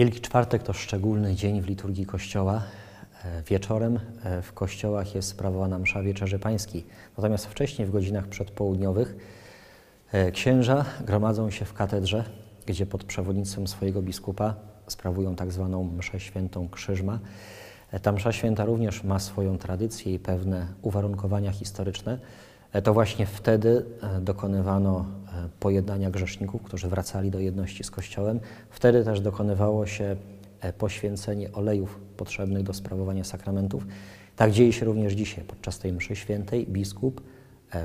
Wielki Czwartek to szczególny dzień w liturgii Kościoła. E, Wieczorem e, w kościołach jest sprawowana msza Wieczerzy Pańskiej. Natomiast wcześniej, w godzinach przedpołudniowych, e, księża gromadzą się w katedrze, gdzie pod przewodnictwem swojego biskupa sprawują tak zwaną mszę świętą krzyżma. Ta msza święta również ma swoją tradycję i pewne uwarunkowania historyczne. E, To właśnie wtedy e, dokonywano e, pojednania grzeszników, którzy wracali do jedności z Kościołem. Wtedy też dokonywało się poświęcenie olejów potrzebnych do sprawowania sakramentów. Tak dzieje się również dzisiaj. Podczas tej mszy świętej biskup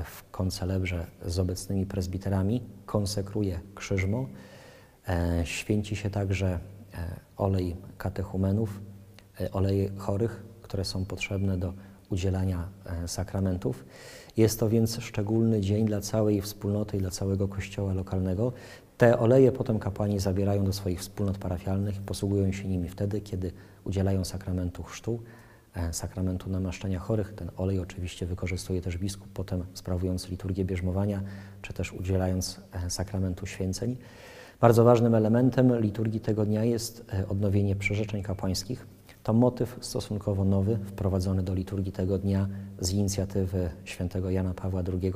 w koncelebrze z obecnymi prezbiterami konsekruje krzyżmo. Święci się także olej katechumenów, oleje chorych, które są potrzebne do udzielania e, sakramentów. Jest to więc szczególny dzień dla całej wspólnoty i dla całego kościoła lokalnego. Te oleje potem kapłani zabierają do swoich wspólnot parafialnych posługują się nimi wtedy, kiedy udzielają sakramentu chrztu, e, sakramentu namaszczenia chorych. Ten olej oczywiście wykorzystuje też biskup, potem sprawując liturgię bierzmowania, czy też udzielając e, sakramentu święceń. Bardzo ważnym elementem liturgii tego dnia jest odnowienie przyrzeczeń kapłańskich. To motyw stosunkowo nowy, wprowadzony do liturgii tego dnia z inicjatywy świętego Jana Pawła II,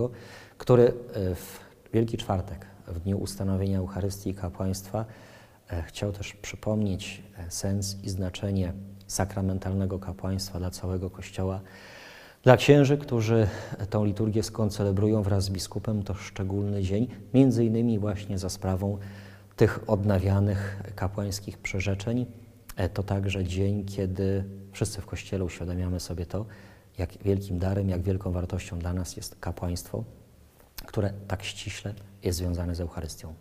który e, w Wielki Czwartek, w dniu ustanowienia Eucharystii i kapłaństwa, e, chciał też przypomnieć e, sens i znaczenie sakramentalnego kapłaństwa dla całego Kościoła. Dla księży, którzy tą liturgię skoncelebrują wraz z biskupem, to szczególny dzień, między innymi właśnie za sprawą tych odnawianych kapłańskich przyrzeczeń. E, To także dzień, kiedy wszyscy w Kościele uświadamiamy sobie to, jak wielkim darem, jak wielką wartością dla nas jest kapłaństwo, które tak ściśle jest związane z Eucharystią.